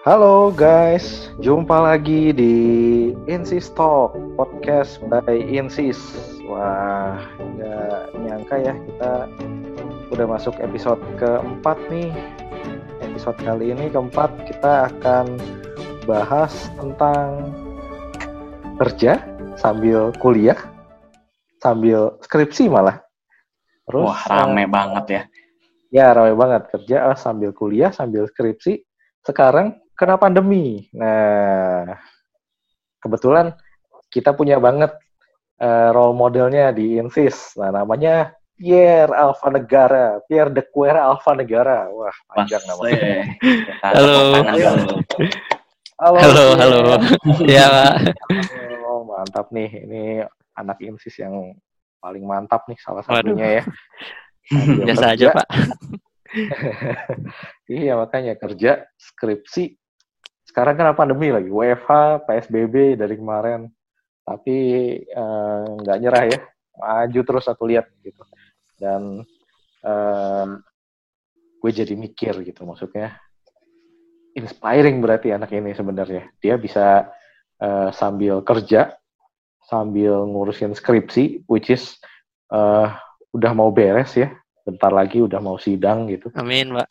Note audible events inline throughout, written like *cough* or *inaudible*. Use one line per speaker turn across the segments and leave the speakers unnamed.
Halo guys, jumpa lagi di Insis Talk podcast by Insis. Wah, nggak nyangka ya kita udah masuk episode keempat nih. Episode kali ini keempat kita akan bahas tentang kerja sambil kuliah, sambil skripsi malah.
Terus, Wah, rame uh, banget ya.
Ya, rame banget kerja sambil kuliah, sambil skripsi. Sekarang kena pandemi. Nah, kebetulan kita punya banget uh, role modelnya di Insis. Nah, namanya Pierre Alpha Negara, Pierre de Cuera Alpha Negara. Wah, panjang namanya.
halo. halo.
Halo.
Halo, halo. Iya, Pak.
Oh, mantap nih. Ini anak Insis yang paling mantap nih salah satunya ya.
Biasa aja, Pak. *laughs*
iya, makanya kerja, skripsi, sekarang kan pandemi lagi, WFH, PSBB dari kemarin, tapi eh, nggak uh, nyerah ya, maju terus aku lihat gitu. Dan uh, gue jadi mikir gitu, maksudnya inspiring berarti anak ini sebenarnya. Dia bisa uh, sambil kerja, sambil ngurusin skripsi, which is uh, udah mau beres ya, bentar lagi udah mau sidang gitu.
Amin, Pak.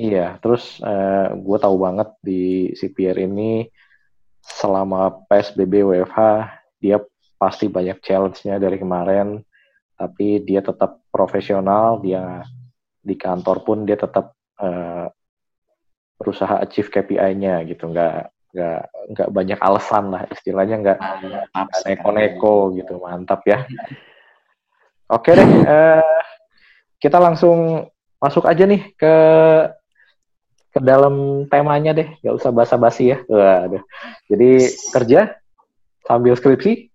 Iya, terus uh, eh, gue tahu banget di CPR ini selama PSBB WFH dia pasti banyak challenge-nya dari kemarin, tapi dia tetap profesional, dia di kantor pun dia tetap uh, berusaha achieve KPI-nya gitu, nggak nggak nggak banyak alasan lah istilahnya nggak neko-neko gitu, mantap ya. *laughs* Oke deh, uh, kita langsung masuk aja nih ke ke dalam temanya deh, nggak usah basa-basi ya. Waduh. Jadi kerja sambil skripsi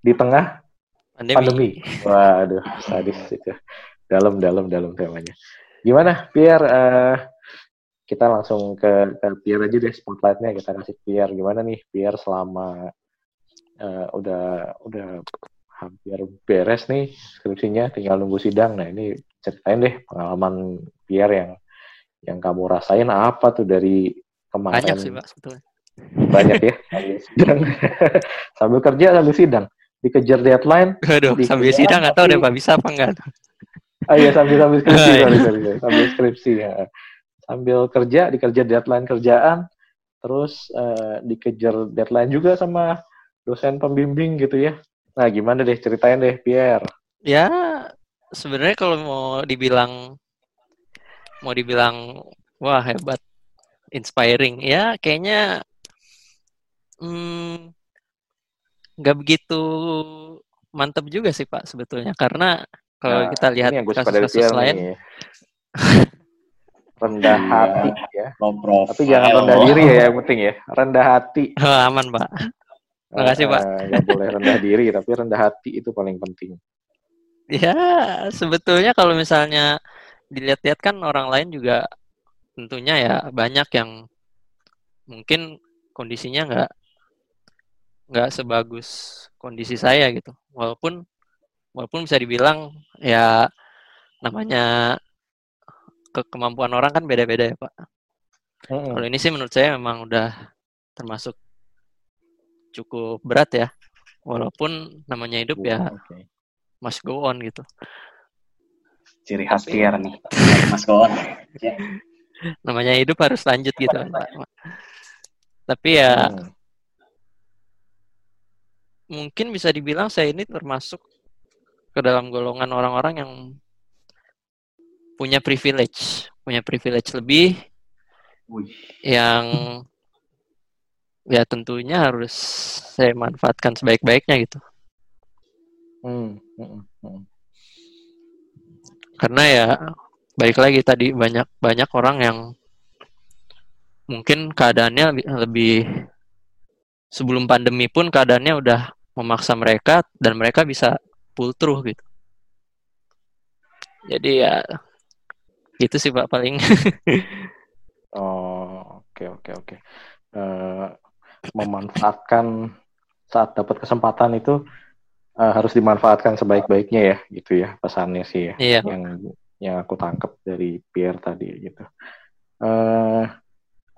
di tengah pandemi. pandemi. Waduh, sadis itu. Dalam, dalam, dalam temanya. Gimana, Pierre? Uh, kita langsung ke, ke Pierre aja deh spotlightnya kita kasih Pierre. Gimana nih Pierre selama uh, udah udah hampir beres nih skripsinya, tinggal nunggu sidang. Nah ini ceritain deh pengalaman Pierre yang yang kamu rasain apa tuh dari kemarin?
Banyak sih, Pak, sebetulnya.
Banyak ya? *laughs* *laughs* sambil kerja, sambil sidang. Dikejar deadline.
Aduh, dikejar sambil sidang nggak tahu deh Pak, bisa apa enggak.
Ah iya, sambil sambil skripsi, *laughs* sorry, sorry, sorry. sambil skripsi ya. Sambil kerja, dikejar deadline kerjaan, terus uh, dikejar deadline juga sama dosen pembimbing gitu ya. Nah, gimana deh ceritain deh, Pierre?
Ya, sebenarnya kalau mau dibilang mau dibilang wah hebat, inspiring, ya kayaknya hmm, nggak hmm, begitu mantap juga sih Pak sebetulnya karena kalau nah, kita lihat kasus-kasus lain *laughs*
rendah iya. hati ya. Tapi jangan rendah diri ya yang penting ya. Rendah hati.
Oh, aman, Pak. Terima kasih, Pak.
Nggak boleh rendah diri, tapi rendah hati itu paling penting. *laughs*
Ya, sebetulnya kalau misalnya dilihat-lihat kan orang lain juga tentunya ya banyak yang mungkin kondisinya nggak nggak sebagus kondisi saya gitu walaupun walaupun bisa dibilang ya namanya ke kemampuan orang kan beda-beda ya pak hmm. kalau ini sih menurut saya memang udah termasuk cukup berat ya walaupun namanya hidup ya okay. must go on gitu
ciri khas Pierre nih Mas Kawan *laughs*
namanya hidup harus lanjut gitu Pak. tapi ya hmm. mungkin bisa dibilang saya ini termasuk ke dalam golongan orang-orang yang punya privilege punya privilege lebih Wih. yang ya tentunya harus saya manfaatkan sebaik-baiknya gitu. Hmm. Hmm. Karena ya baik lagi tadi banyak banyak orang yang mungkin keadaannya lebih, sebelum pandemi pun keadaannya udah memaksa mereka dan mereka bisa pull through gitu. Jadi ya itu sih Pak paling. *laughs*
oh, oke oke oke. Uh, memanfaatkan saat dapat kesempatan itu uh, harus dimanfaatkan sebaik-baiknya ya gitu ya pesannya sih ya
iya.
yang yang aku tangkap dari Pierre tadi gitu. Uh,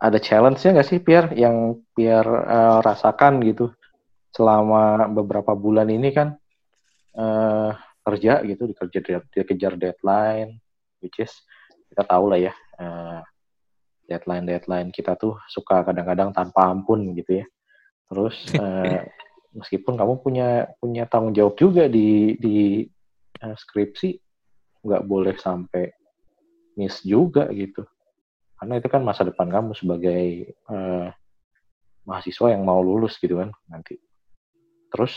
ada challenge-nya nggak sih Pierre yang Pierre uh, rasakan gitu selama beberapa bulan ini kan uh, kerja gitu dikerja dikejar deadline which is kita tahu lah ya uh, deadline deadline kita tuh suka kadang-kadang tanpa ampun gitu ya terus uh, *laughs* meskipun kamu punya punya tanggung jawab juga di di uh, skripsi nggak boleh sampai miss juga gitu. Karena itu kan masa depan kamu sebagai uh, mahasiswa yang mau lulus gitu kan nanti. Terus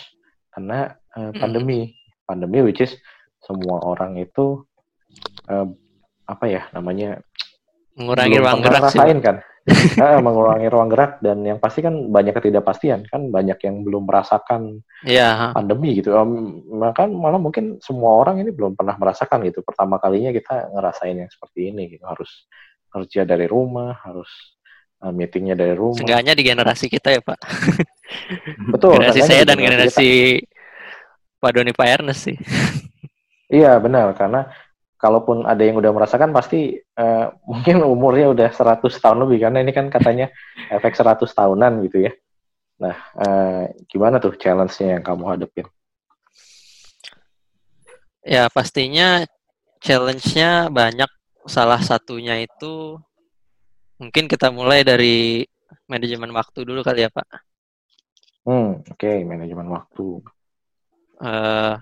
karena uh, pandemi pandemi which is semua orang itu uh, apa ya namanya
mengurangi ruang gerak
sih kan nah, *laughs* mengurangi ruang gerak dan yang pasti kan banyak ketidakpastian kan banyak yang belum merasakan
yeah.
pandemi gitu um, maka malah mungkin semua orang ini belum pernah merasakan gitu pertama kalinya kita ngerasain yang seperti ini gitu harus kerja dari rumah, harus uh, meetingnya dari rumah.
Seenggaknya di generasi kita ya Pak. *laughs*
Betul.
generasi saya dan generasi kita. Pak Doni Pak Ernest sih.
iya benar, karena kalaupun ada yang udah merasakan pasti uh, *laughs* mungkin umurnya udah 100 tahun lebih karena ini kan katanya *laughs* efek 100 tahunan gitu ya. Nah, uh, gimana tuh challenge-nya yang kamu hadapin?
Ya pastinya challenge-nya banyak salah satunya itu mungkin kita mulai dari manajemen waktu dulu kali ya Pak.
Hmm, oke okay. manajemen waktu. Uh,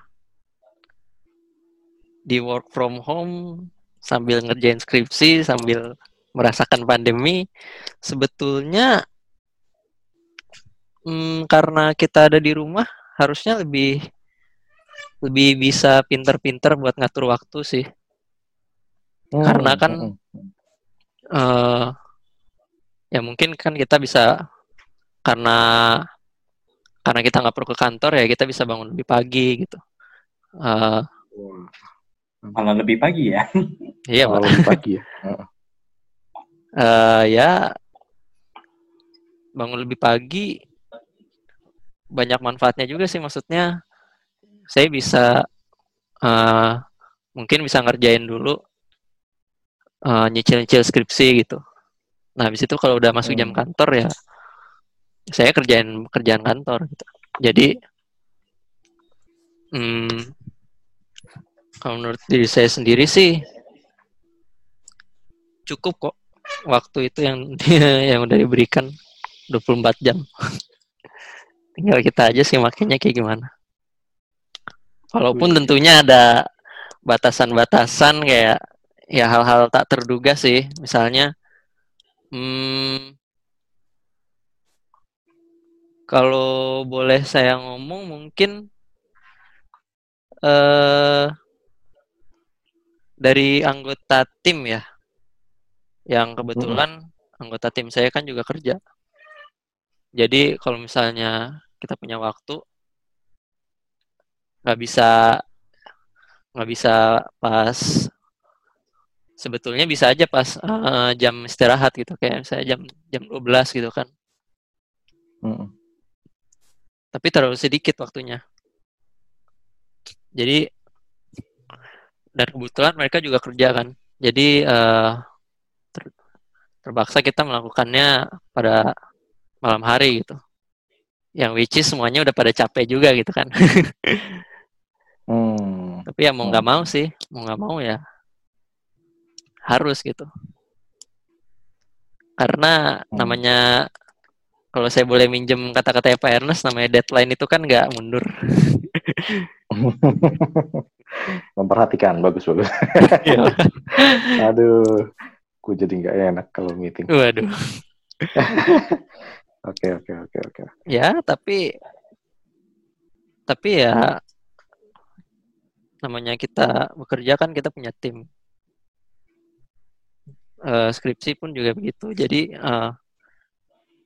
di work from home sambil ngerjain skripsi sambil merasakan pandemi sebetulnya hmm, karena kita ada di rumah harusnya lebih lebih bisa pinter-pinter buat ngatur waktu sih Hmm. Karena kan uh, ya mungkin kan kita bisa karena karena kita nggak perlu ke kantor ya kita bisa bangun lebih pagi gitu. Uh,
Malah lebih pagi ya?
Iya
malah lebih pagi ya. *laughs*
Uh, ya bangun lebih pagi banyak manfaatnya juga sih maksudnya saya bisa uh, mungkin bisa ngerjain dulu uh, nyicil-nyicil skripsi gitu. Nah, habis itu kalau udah masuk jam hmm. kantor ya saya kerjain kerjaan kantor gitu. Jadi hmm, kalau menurut diri saya sendiri sih cukup kok waktu itu yang *laughs* yang udah diberikan 24 jam. *laughs* Tinggal kita aja sih makanya kayak gimana. Walaupun tentunya ada batasan-batasan kayak ya hal-hal tak terduga sih misalnya hmm, kalau boleh saya ngomong mungkin uh, dari anggota tim ya yang kebetulan hmm. anggota tim saya kan juga kerja jadi kalau misalnya kita punya waktu nggak bisa nggak bisa pas sebetulnya bisa aja pas uh, jam istirahat gitu kayak misalnya jam jam 12 gitu kan. Mm. Tapi terlalu sedikit waktunya. Jadi dan kebetulan mereka juga kerja kan. Jadi uh, ter, terpaksa kita melakukannya pada malam hari gitu. Yang which is semuanya udah pada capek juga gitu kan. *laughs* hmm. Tapi ya mau nggak mau sih, mau nggak mau ya harus gitu karena hmm. namanya kalau saya boleh minjem kata-kata Pak Ernest namanya deadline itu kan nggak mundur *laughs* *laughs*
memperhatikan bagus bagus iya. *laughs* aduh ku jadi nggak enak kalau meeting
waduh *laughs*
oke oke oke oke
ya tapi tapi ya namanya kita bekerja kan kita punya tim uh, skripsi pun juga begitu. Jadi uh,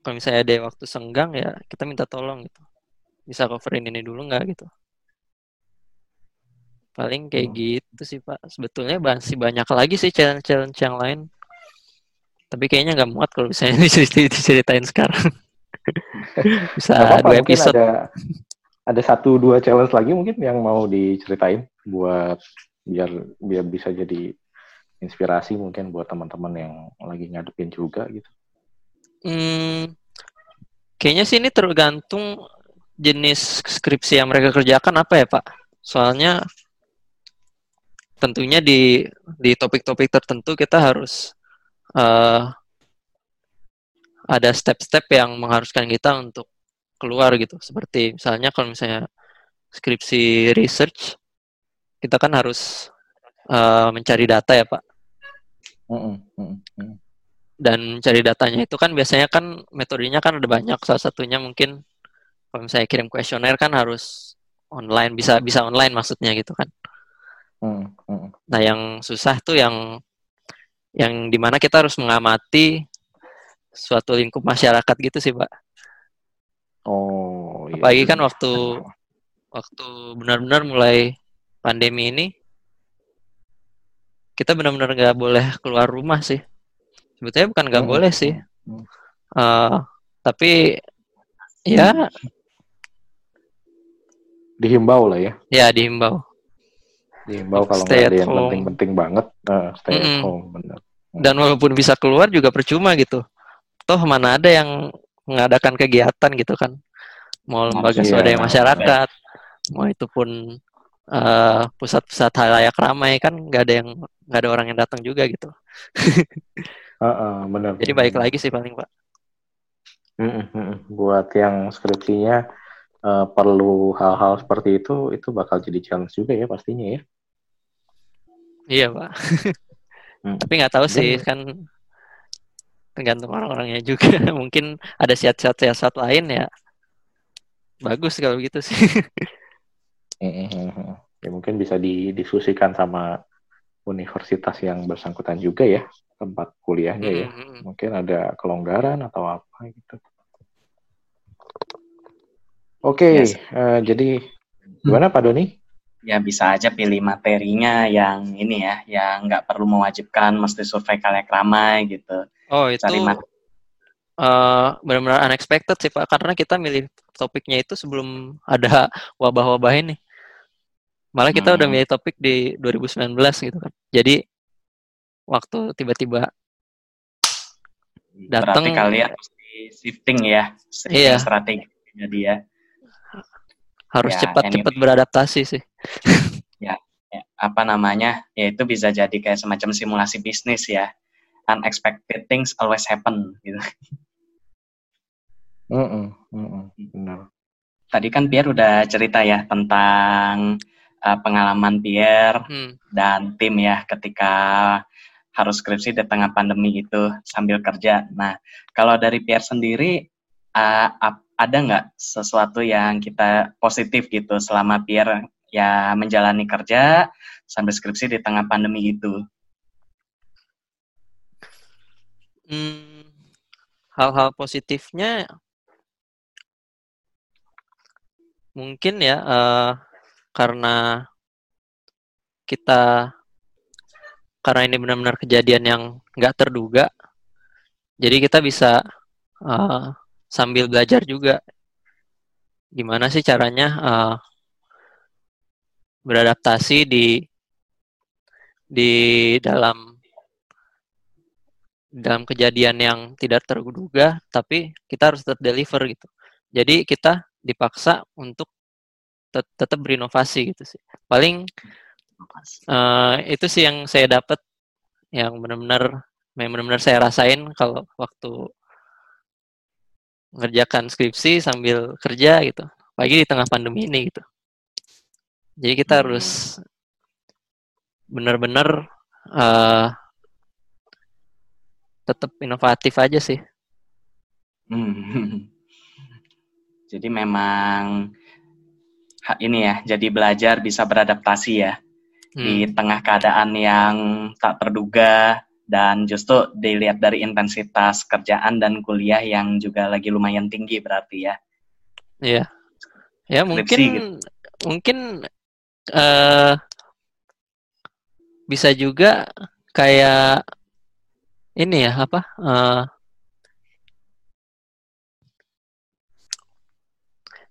kalau misalnya ada waktu senggang ya kita minta tolong gitu. Bisa coverin ini dulu nggak gitu. Paling kayak hmm. gitu sih Pak. Sebetulnya masih banyak lagi sih challenge-challenge yang lain. Tapi kayaknya nggak muat kalau misalnya *laughs* diceritain sekarang. *laughs* Bisa
apa, dua episode. Ada, ada satu dua challenge lagi mungkin yang mau diceritain buat biar biar bisa jadi inspirasi mungkin buat teman-teman yang lagi ngadepin juga gitu.
Hmm, kayaknya sih ini tergantung jenis skripsi yang mereka kerjakan apa ya Pak. Soalnya tentunya di di topik-topik tertentu kita harus uh, ada step-step yang mengharuskan kita untuk keluar gitu. Seperti misalnya kalau misalnya skripsi research, kita kan harus uh, mencari data ya Pak. Dan mencari datanya itu kan biasanya kan metodenya kan ada banyak. Salah satunya mungkin kalau misalnya kirim kuesioner kan harus online bisa bisa online maksudnya gitu kan. Hmm, hmm. Nah, yang susah tuh yang yang di mana kita harus mengamati suatu lingkup masyarakat gitu sih, Pak.
Oh.
Iya. Apalagi kan waktu waktu benar-benar mulai pandemi ini, kita benar-benar nggak boleh keluar rumah sih. Sebetulnya bukan nggak hmm. boleh sih, uh, tapi ya
dihimbau lah ya.
Ya dihimbau
Dihimbau kalau nggak ada yang penting-penting banget, uh, stay mm -hmm. at home, benar.
Dan walaupun bisa keluar juga percuma gitu. Toh mana ada yang mengadakan kegiatan gitu kan. Mau lembaga iya, swadaya masyarakat, mau itu pun uh, pusat-pusat halayak ramai kan nggak ada yang nggak ada orang yang datang juga gitu. *laughs*
uh, uh, benar.
Jadi baik lagi sih paling pak.
Mm. Buat yang skripsinya uh, perlu hal-hal seperti itu, itu bakal jadi challenge juga ya pastinya ya.
Iya pak. hmm. Tapi nggak tahu sih kan tergantung orang-orangnya juga. *laughs* Mungkin ada siat-siat-siat lain ya. Bagus kalau gitu sih. *laughs*
ya mungkin bisa didiskusikan sama universitas yang bersangkutan juga ya tempat kuliahnya ya. Mungkin ada kelonggaran atau apa gitu. Oke, okay, yes. uh, jadi gimana Pak Doni?
Ya bisa aja pilih materinya yang ini ya, yang nggak perlu mewajibkan mesti survei kalian ramai gitu.
Oh itu uh, benar-benar unexpected sih Pak, karena kita milih topiknya itu sebelum ada wabah-wabah ini. Malah kita hmm. udah milih topik di 2019 gitu kan. Jadi waktu tiba-tiba datang.
Kalian mesti shifting ya, shifting iya. strategi jadi ya
harus ya, cepat-cepat ya, beradaptasi sih.
Ya, ya, apa namanya? Ya itu bisa jadi kayak semacam simulasi bisnis ya. Unexpected things always happen gitu.
Mm -mm, mm -mm, benar.
Tadi kan Pierre udah cerita ya tentang uh, pengalaman Pierre hmm. dan tim ya ketika harus skripsi di tengah pandemi itu sambil kerja. Nah, kalau dari Pierre sendiri, uh, ada nggak sesuatu yang kita positif gitu selama Pierre ya menjalani kerja sambil skripsi di tengah pandemi itu?
Hmm, hal-hal positifnya mungkin ya uh, karena kita karena ini benar-benar kejadian yang nggak terduga, jadi kita bisa uh, sambil belajar juga gimana sih caranya uh, beradaptasi di di dalam dalam kejadian yang tidak terduga tapi kita harus tetap deliver gitu. Jadi kita dipaksa untuk tet tetap berinovasi gitu sih. Paling uh, itu sih yang saya dapat yang benar-benar yang benar-benar saya rasain kalau waktu ngerjakan skripsi sambil kerja gitu. Lagi di tengah pandemi ini gitu jadi kita harus benar-benar uh, tetap inovatif aja sih
hmm. *laughs* jadi memang ini ya jadi belajar bisa beradaptasi ya hmm. di tengah keadaan yang tak terduga dan justru dilihat dari intensitas kerjaan dan kuliah yang juga lagi lumayan tinggi berarti ya.
Iya. Ya mungkin gitu. mungkin uh, bisa juga kayak ini ya apa uh,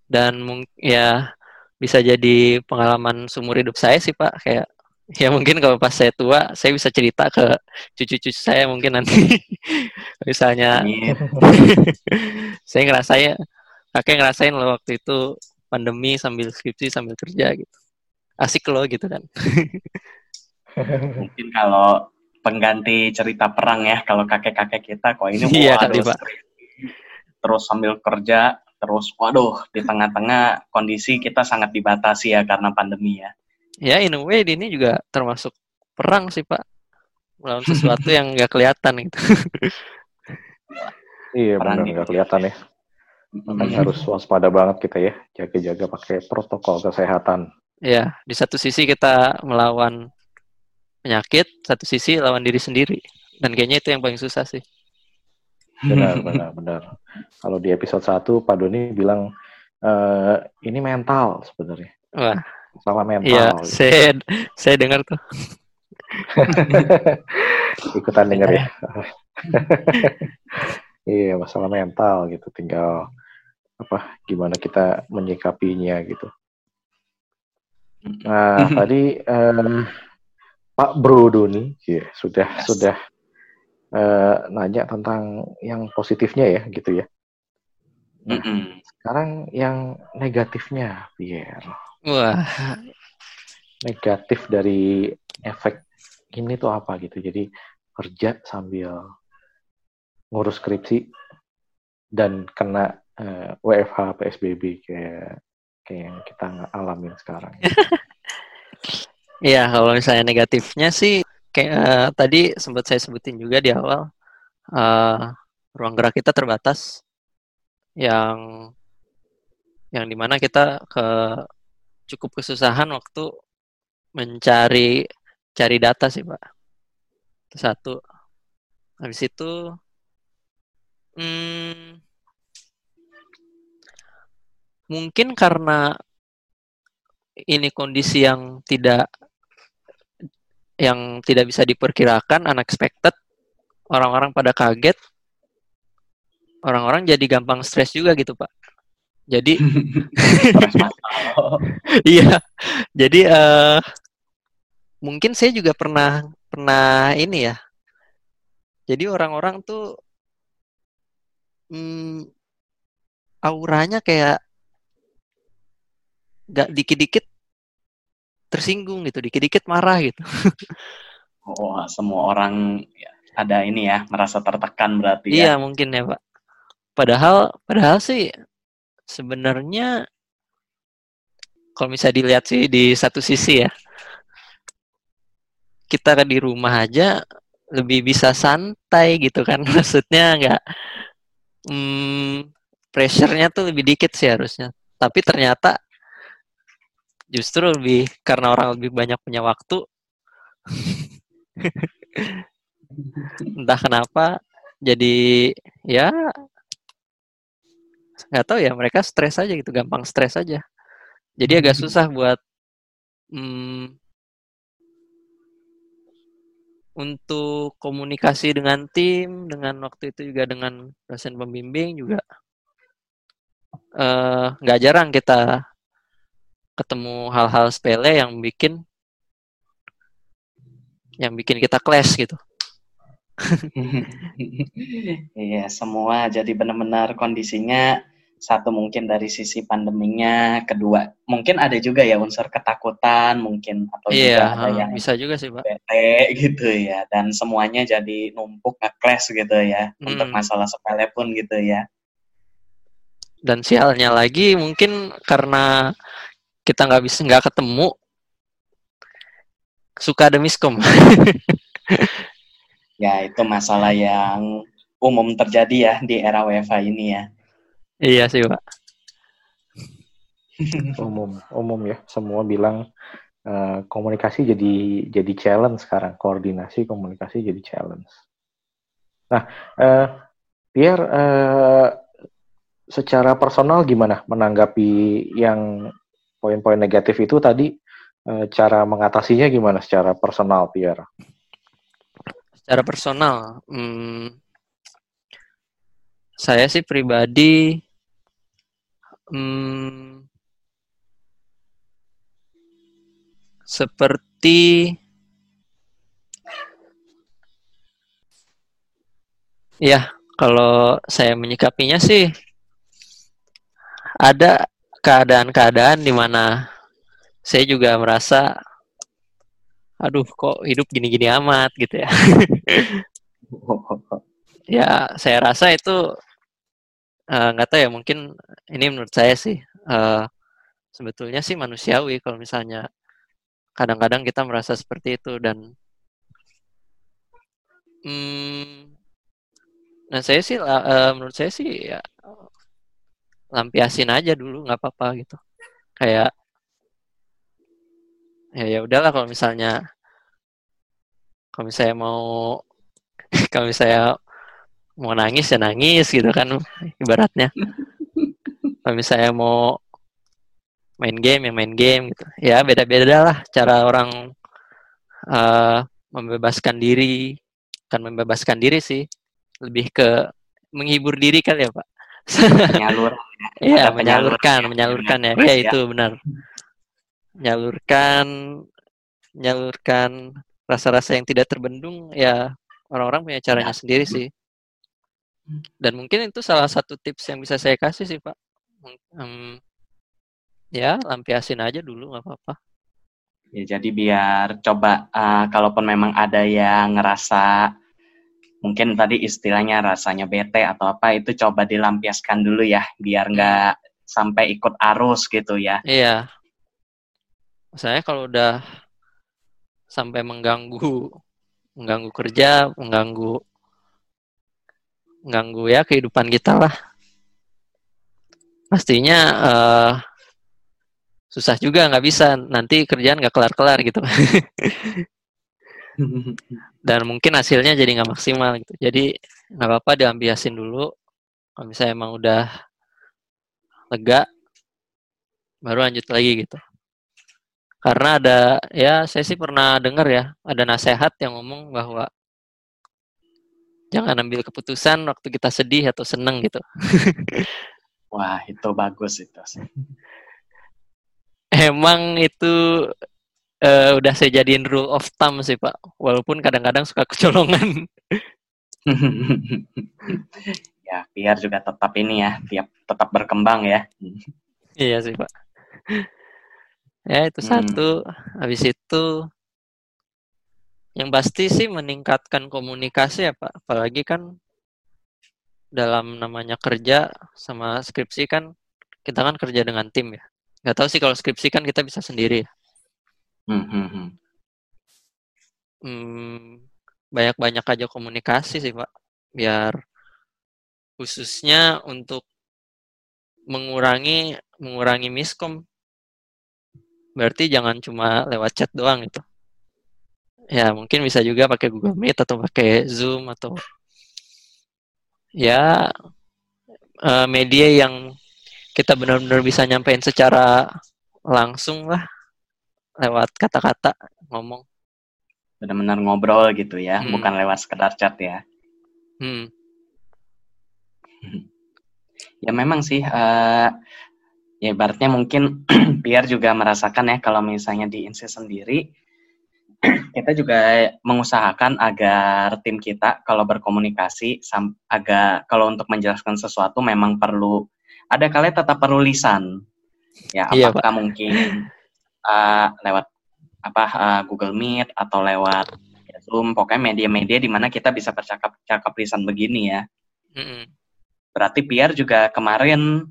dan mungkin ya bisa jadi pengalaman seumur hidup saya sih pak. Kayak *laughs* ya mungkin kalau pas saya tua saya bisa cerita ke cucu-cucu saya mungkin nanti. *laughs* Misalnya *laughs* saya ngerasain kakek ngerasain loh waktu itu pandemi sambil skripsi sambil kerja gitu asik loh gitu kan. *laughs*
Mungkin kalau pengganti cerita perang ya kalau kakek-kakek kita kok ini
iya, harus
terus sambil kerja terus waduh di tengah-tengah kondisi kita sangat dibatasi ya karena pandemi ya.
Ya in a way ini juga termasuk perang sih pak. Melawan sesuatu yang nggak kelihatan gitu. *laughs*
Iya benar nggak kelihatan ya. Makanya harus waspada banget kita ya jaga-jaga pakai protokol kesehatan
ya di satu sisi kita melawan penyakit satu sisi lawan diri sendiri dan kayaknya itu yang paling susah sih
benar benar benar kalau di episode 1 Pak Doni bilang e, ini mental sebenarnya
wah
masalah mental.
Iya, saya saya dengar tuh. *laughs*
Ikutan dengar ya. *laughs* iya, masalah mental gitu. Tinggal apa gimana kita menyikapinya gitu. Nah, tadi um, Pak Bro Doni ya, sudah yes. sudah uh, nanya tentang yang positifnya ya gitu ya. Nah, mm -hmm. Sekarang yang negatifnya, Pierre.
Wah.
Negatif dari efek ini tuh apa gitu. Jadi kerja sambil ngurus skripsi dan kena uh, eh, WFH PSBB kayak kayak yang kita alamin sekarang. *laughs*
Iya, kalau misalnya negatifnya sih kayak uh, tadi sempat saya sebutin juga di awal uh, ruang gerak kita terbatas. Yang yang di mana kita ke cukup kesusahan waktu mencari cari data sih pak. Itu satu. Habis itu hmm, mungkin karena ini kondisi yang tidak yang tidak bisa diperkirakan unexpected orang-orang pada kaget orang-orang jadi gampang stres juga gitu pak jadi *laughs* iya. Jadi uh, mungkin saya juga pernah pernah ini ya. Jadi orang-orang tuh hmm, auranya kayak gak dikit-dikit tersinggung gitu, dikit-dikit marah gitu. *laughs*
oh, semua orang ya, ada ini ya, merasa tertekan berarti
ya. Iya, mungkin ya, Pak. Padahal padahal sih sebenarnya kalau bisa dilihat sih di satu sisi ya kita di rumah aja lebih bisa santai gitu kan *laughs* maksudnya nggak hmm, pressure-nya tuh lebih dikit sih harusnya tapi ternyata justru lebih karena orang lebih banyak punya waktu *laughs* entah kenapa jadi ya nggak tahu ya mereka stres aja gitu gampang stres aja jadi agak hmm. susah buat hmm, untuk komunikasi dengan tim dengan waktu itu juga dengan dosen pembimbing juga eh, nggak uh, jarang kita ketemu hal-hal sepele yang bikin yang bikin kita clash gitu *laughs*
Iya, semua jadi benar-benar kondisinya satu mungkin dari sisi pandeminya, kedua mungkin ada juga ya unsur ketakutan mungkin atau
iya,
juga
ada yang bisa juga sih pak.
Bete gitu ya, dan semuanya jadi numpuk nge gitu ya hmm. untuk masalah sepele pun gitu ya.
Dan sialnya lagi mungkin karena kita nggak bisa nggak ketemu suka ada miskom. *laughs*
ya itu masalah yang umum terjadi ya di era WFH ini ya.
Iya sih pak. *laughs*
umum umum ya semua bilang uh, komunikasi jadi jadi challenge sekarang koordinasi komunikasi jadi challenge. Nah, uh, Pierre uh, secara personal gimana menanggapi yang poin-poin negatif itu tadi uh, cara mengatasinya gimana secara personal Pierre?
Secara personal, hmm, saya sih pribadi hmm, seperti ya kalau saya menyikapinya sih ada keadaan-keadaan di mana saya juga merasa aduh kok hidup gini-gini amat gitu ya. *laughs* ya saya rasa itu eh, nggak uh, tahu ya mungkin ini menurut saya sih uh, sebetulnya sih manusiawi kalau misalnya kadang-kadang kita merasa seperti itu dan hmm, nah saya sih uh, menurut saya sih ya lampiasin aja dulu nggak apa-apa gitu. Kayak ya ya udahlah kalau misalnya kalau misalnya mau *laughs* kalau misalnya mau nangis ya nangis gitu kan ibaratnya. Kalau misalnya mau main game ya main game gitu. Ya beda-beda lah cara orang uh, membebaskan diri. Kan membebaskan diri sih lebih ke menghibur diri kan ya pak.
Menyalurkan
iya menyalurkan menyalurkan. ya. Ya. itu benar. Menyalurkan menyalurkan rasa-rasa yang tidak terbendung ya orang-orang punya caranya ya. sendiri sih. Dan mungkin itu salah satu tips yang bisa saya kasih sih pak. Um, ya lampiasin aja dulu nggak apa-apa.
Ya jadi biar coba uh, kalaupun memang ada yang ngerasa mungkin tadi istilahnya rasanya bete atau apa itu coba dilampiaskan dulu ya biar nggak sampai ikut arus gitu ya.
Iya. Saya kalau udah sampai mengganggu mengganggu kerja mengganggu mengganggu ya kehidupan kita lah. Pastinya uh, susah juga nggak bisa. Nanti kerjaan nggak kelar-kelar gitu *laughs* *laughs* dan mungkin hasilnya jadi nggak maksimal gitu. Jadi nggak apa-apa diambiasin dulu. Kalau misalnya emang udah lega baru lanjut lagi gitu. Karena ada ya saya sih pernah dengar ya ada nasehat yang ngomong bahwa jangan ambil keputusan waktu kita sedih atau seneng gitu.
Wah itu bagus itu. *laughs*
Emang itu uh, udah saya jadiin rule of thumb sih Pak. Walaupun kadang-kadang suka kecolongan. *laughs*
ya, biar juga tetap ini ya, tiap tetap berkembang ya.
iya sih Pak. Ya itu hmm. satu. Habis itu yang pasti sih meningkatkan komunikasi ya Pak. Apalagi kan dalam namanya kerja sama skripsi kan kita kan kerja dengan tim ya. Gak tahu sih kalau skripsi kan kita bisa sendiri ya. Hmm, hmm, hmm. hmm, banyak-banyak aja komunikasi sih Pak, biar khususnya untuk mengurangi mengurangi miskom. Berarti jangan cuma lewat chat doang itu. Ya mungkin bisa juga pakai Google Meet atau pakai Zoom atau ya uh, media yang kita benar-benar bisa nyampein secara langsung lah lewat kata-kata ngomong.
Benar-benar ngobrol gitu ya, hmm. bukan lewat sekedar chat ya. Hmm. *laughs* ya memang sih, uh, ya ibaratnya mungkin *clears throat* biar juga merasakan ya kalau misalnya di Insi sendiri, *clears throat* kita juga mengusahakan agar tim kita kalau berkomunikasi agak kalau untuk menjelaskan sesuatu memang perlu ada kalian tetap perlu lisan ya iya, apakah iya, mungkin uh, lewat apa uh, Google Meet atau lewat Zoom, pokoknya media-media di mana kita bisa bercakap-cakap lisan begini ya. Mm-hmm. Berarti Pierre juga kemarin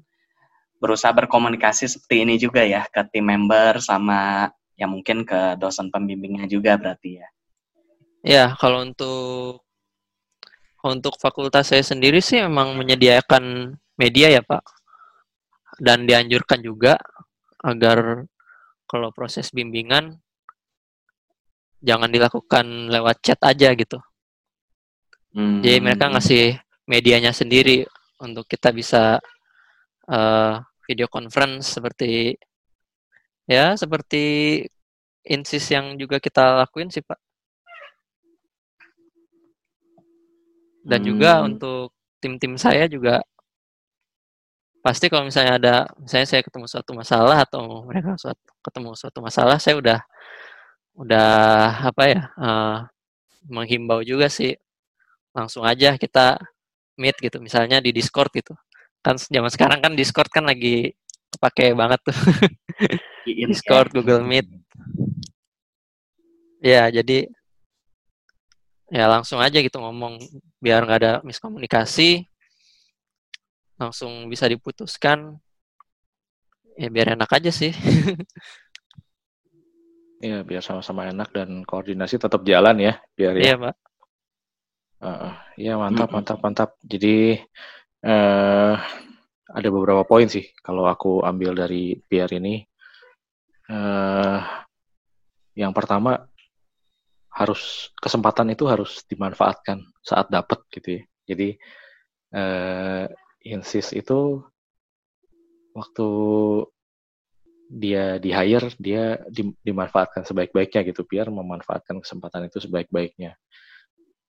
berusaha berkomunikasi seperti ini juga ya ke tim member sama ya mungkin ke dosen pembimbingnya juga berarti ya.
Ya, kalau untuk untuk fakultas saya sendiri sih memang menyediakan media ya Pak. Dan dianjurkan juga agar kalau proses bimbingan jangan dilakukan lewat chat aja gitu. Hmm. Jadi mereka ngasih medianya sendiri untuk kita bisa uh, video conference seperti ya seperti insis yang juga kita lakuin sih pak. Dan hmm. juga untuk tim-tim saya juga pasti kalau misalnya ada misalnya saya ketemu suatu masalah atau mereka suatu ketemu suatu masalah saya udah udah apa ya uh, menghimbau juga sih. Langsung aja kita meet gitu misalnya di Discord gitu. Kan zaman sekarang kan Discord kan lagi pakai banget tuh. Discord Google Meet. Ya jadi ya langsung aja gitu ngomong biar nggak ada miskomunikasi langsung bisa diputuskan ya biar enak aja sih *laughs*
Iya, biar sama-sama enak dan koordinasi tetap jalan ya, biar ya.
Iya, Pak.
Uh, ya mantap, mantap, mantap. Jadi uh, ada beberapa poin sih kalau aku ambil dari PR ini. Uh, yang pertama harus kesempatan itu harus dimanfaatkan saat dapat gitu ya. Jadi uh, insist itu waktu dia di hire dia di, dimanfaatkan sebaik-baiknya gitu biar memanfaatkan kesempatan itu sebaik-baiknya.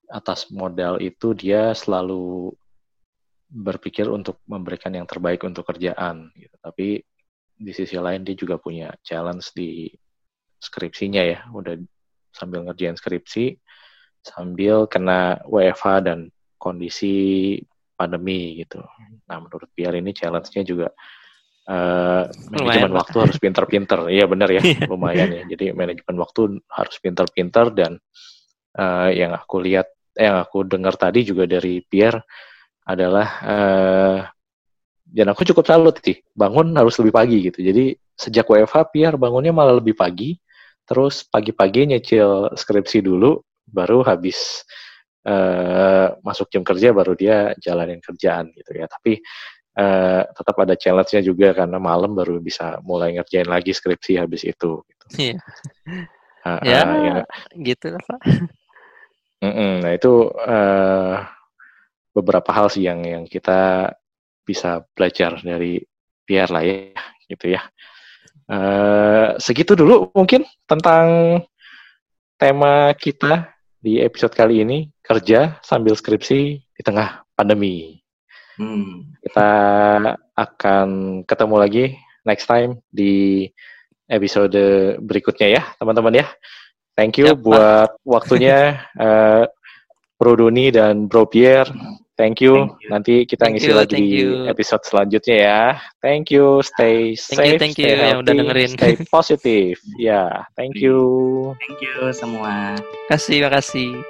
Atas modal itu dia selalu berpikir untuk memberikan yang terbaik untuk kerjaan gitu. Tapi di sisi lain dia juga punya challenge di skripsinya ya. Udah sambil ngerjain skripsi sambil kena WFH dan kondisi pandemi gitu nah menurut Pierre ini challenge-nya juga uh, manajemen waktu harus pinter-pinter. Iya benar ya, *laughs* iya. lumayan ya. Jadi manajemen waktu harus pinter-pinter dan uh, yang aku lihat, yang aku dengar tadi juga dari Pierre adalah uh, dan aku cukup salut sih, bangun harus lebih pagi gitu. Jadi sejak WFH Pierre bangunnya malah lebih pagi, terus pagi-pagi nyicil skripsi dulu, baru habis uh, masuk jam kerja baru dia jalanin kerjaan gitu ya. Tapi uh, tetap ada challenge-nya juga karena malam baru bisa mulai ngerjain lagi skripsi habis itu. Gitu.
Iya. Uh, ya, uh, ya, gitu lah Pak.
nah itu uh, beberapa hal sih yang yang kita bisa belajar dari Pierre lah ya, gitu ya. Uh, segitu dulu mungkin tentang tema kita di episode kali ini kerja sambil skripsi di tengah pandemi. Hmm. Kita akan ketemu lagi next time di episode berikutnya ya, teman-teman ya. Thank you yep, buat Pak. waktunya uh, *laughs* Bro Doni dan Bro Pierre. Thank you. Thank you. Nanti kita thank ngisi you, lagi di episode selanjutnya ya. Thank you. Stay
thank
safe.
You, thank you
stay
yang udah dengerin.
Stay *laughs* positif. ya, yeah, thank you.
Thank you semua.
Terima kasih, terima kasih.